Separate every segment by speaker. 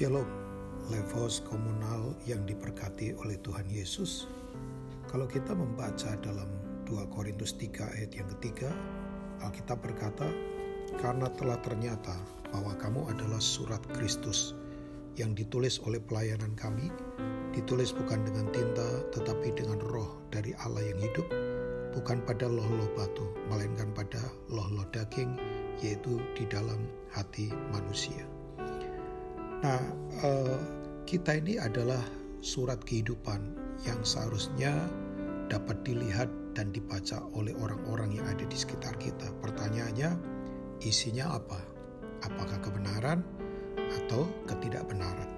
Speaker 1: Shalom, Levos komunal yang diberkati oleh Tuhan Yesus. Kalau kita membaca dalam 2 Korintus 3 ayat yang ketiga, Alkitab berkata, karena telah ternyata bahwa kamu adalah surat Kristus yang ditulis oleh pelayanan kami, ditulis bukan dengan tinta tetapi dengan roh dari Allah yang hidup, bukan pada loh-loh batu, melainkan pada loh-loh daging, yaitu di dalam hati manusia. Nah, eh, kita ini adalah surat kehidupan yang seharusnya dapat dilihat dan dibaca oleh orang-orang yang ada di sekitar kita. Pertanyaannya, isinya apa? Apakah kebenaran atau ketidakbenaran?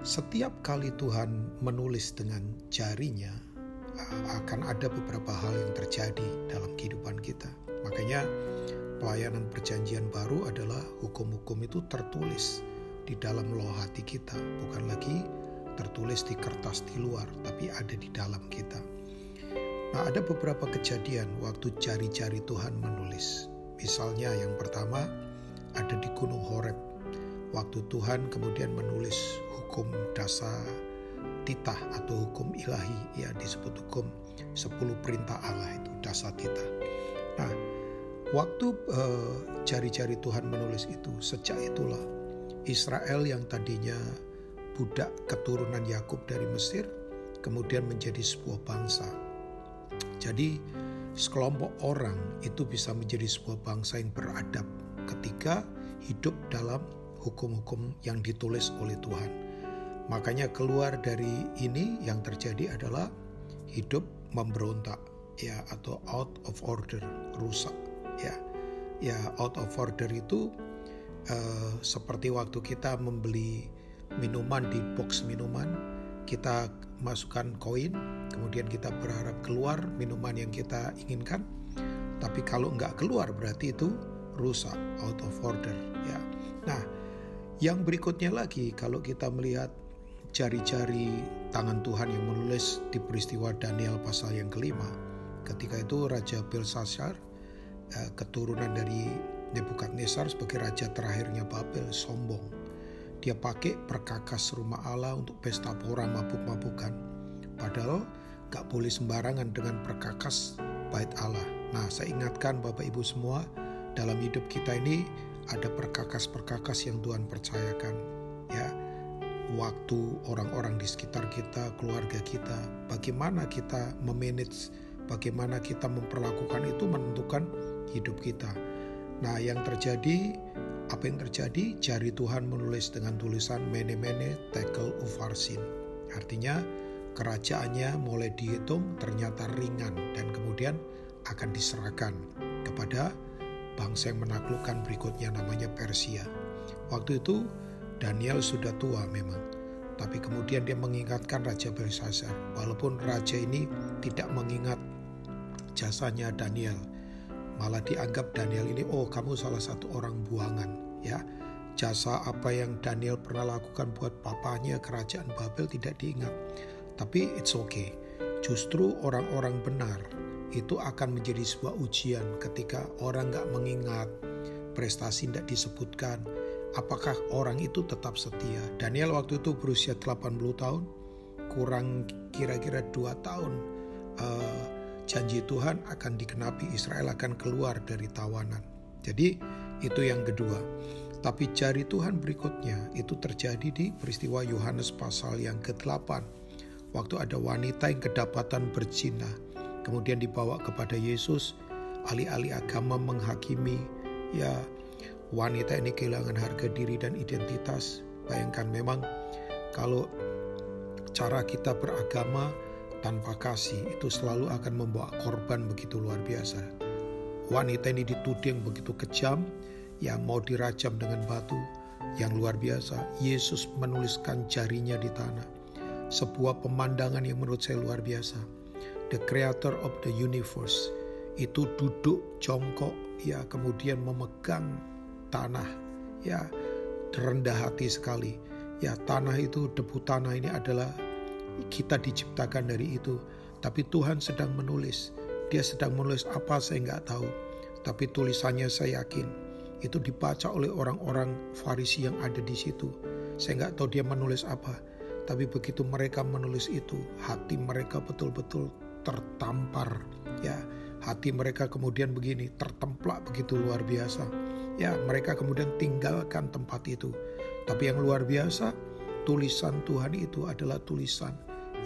Speaker 1: Setiap kali Tuhan menulis dengan jarinya, akan ada beberapa hal yang terjadi dalam kehidupan kita. Makanya pelayanan perjanjian baru adalah hukum-hukum itu tertulis di dalam loh hati kita, bukan lagi tertulis di kertas di luar, tapi ada di dalam kita. Nah, ada beberapa kejadian waktu jari-jari Tuhan menulis. Misalnya yang pertama ada di Gunung Horeb. Waktu Tuhan kemudian menulis hukum dasar titah atau hukum ilahi ya disebut hukum 10 perintah Allah itu dasar titah. Nah, waktu jari-jari uh, Tuhan menulis itu sejak itulah Israel yang tadinya budak keturunan Yakub dari Mesir kemudian menjadi sebuah bangsa. Jadi sekelompok orang itu bisa menjadi sebuah bangsa yang beradab ketika hidup dalam hukum-hukum yang ditulis oleh Tuhan. Makanya keluar dari ini yang terjadi adalah hidup memberontak ya atau out of order, rusak ya. Ya out of order itu uh, seperti waktu kita membeli minuman di box minuman, kita masukkan koin, kemudian kita berharap keluar minuman yang kita inginkan. Tapi kalau nggak keluar berarti itu rusak, out of order. Ya. Nah, yang berikutnya lagi kalau kita melihat jari-jari tangan Tuhan yang menulis di peristiwa Daniel pasal yang kelima. Ketika itu Raja Belshazzar, eh, keturunan dari Nebukadnezar sebagai raja terakhirnya Babel, sombong. Dia pakai perkakas rumah Allah untuk pesta pora mabuk-mabukan. Padahal gak boleh sembarangan dengan perkakas bait Allah. Nah saya ingatkan Bapak Ibu semua, dalam hidup kita ini ada perkakas-perkakas yang Tuhan percayakan. Ya, waktu orang-orang di sekitar kita, keluarga kita, bagaimana kita memanage, bagaimana kita memperlakukan itu menentukan hidup kita. Nah, yang terjadi, apa yang terjadi? Jari Tuhan menulis dengan tulisan mene-mene tekel ufarsin. Artinya, kerajaannya mulai dihitung ternyata ringan dan kemudian akan diserahkan kepada bangsa yang menaklukkan berikutnya namanya Persia. Waktu itu Daniel sudah tua memang, tapi kemudian dia mengingatkan Raja Belshazzar, walaupun raja ini tidak mengingat jasanya Daniel, malah dianggap Daniel ini, oh kamu salah satu orang buangan, ya. Jasa apa yang Daniel pernah lakukan buat papanya kerajaan Babel tidak diingat. Tapi it's okay. Justru orang-orang benar itu akan menjadi sebuah ujian ketika orang nggak mengingat prestasi tidak disebutkan, apakah orang itu tetap setia. Daniel waktu itu berusia 80 tahun, kurang kira-kira dua tahun uh, janji Tuhan akan dikenapi Israel akan keluar dari tawanan. Jadi itu yang kedua. Tapi jari Tuhan berikutnya itu terjadi di peristiwa Yohanes pasal yang ke-8. Waktu ada wanita yang kedapatan berzina, kemudian dibawa kepada Yesus, ahli-ahli agama menghakimi, ya wanita ini kehilangan harga diri dan identitas. Bayangkan memang kalau cara kita beragama tanpa kasih itu selalu akan membawa korban begitu luar biasa. Wanita ini dituding begitu kejam yang mau dirajam dengan batu yang luar biasa. Yesus menuliskan jarinya di tanah. Sebuah pemandangan yang menurut saya luar biasa. The creator of the universe itu duduk jongkok ya kemudian memegang tanah ya rendah hati sekali ya tanah itu debu tanah ini adalah kita diciptakan dari itu tapi Tuhan sedang menulis dia sedang menulis apa saya nggak tahu tapi tulisannya saya yakin itu dibaca oleh orang-orang Farisi yang ada di situ Saya nggak tahu dia menulis apa. Tapi begitu mereka menulis itu, hati mereka betul-betul tertampar. Ya, hati mereka kemudian begini, tertemplak begitu luar biasa. Ya, mereka kemudian tinggalkan tempat itu. Tapi yang luar biasa, tulisan Tuhan itu adalah tulisan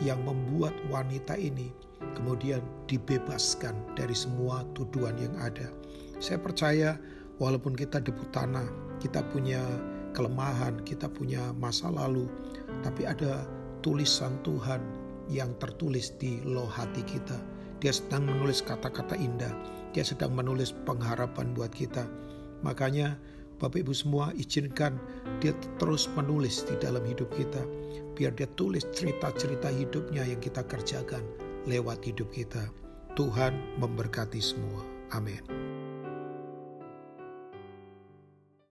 Speaker 1: yang membuat wanita ini kemudian dibebaskan dari semua tuduhan yang ada. Saya percaya walaupun kita debu tanah, kita punya kelemahan, kita punya masa lalu, tapi ada tulisan Tuhan yang tertulis di loh hati kita. Dia sedang menulis kata-kata indah, dia sedang menulis pengharapan buat kita. Makanya Bapak Ibu semua izinkan dia terus menulis di dalam hidup kita. Biar dia tulis cerita-cerita hidupnya yang kita kerjakan lewat hidup kita. Tuhan memberkati semua. Amin.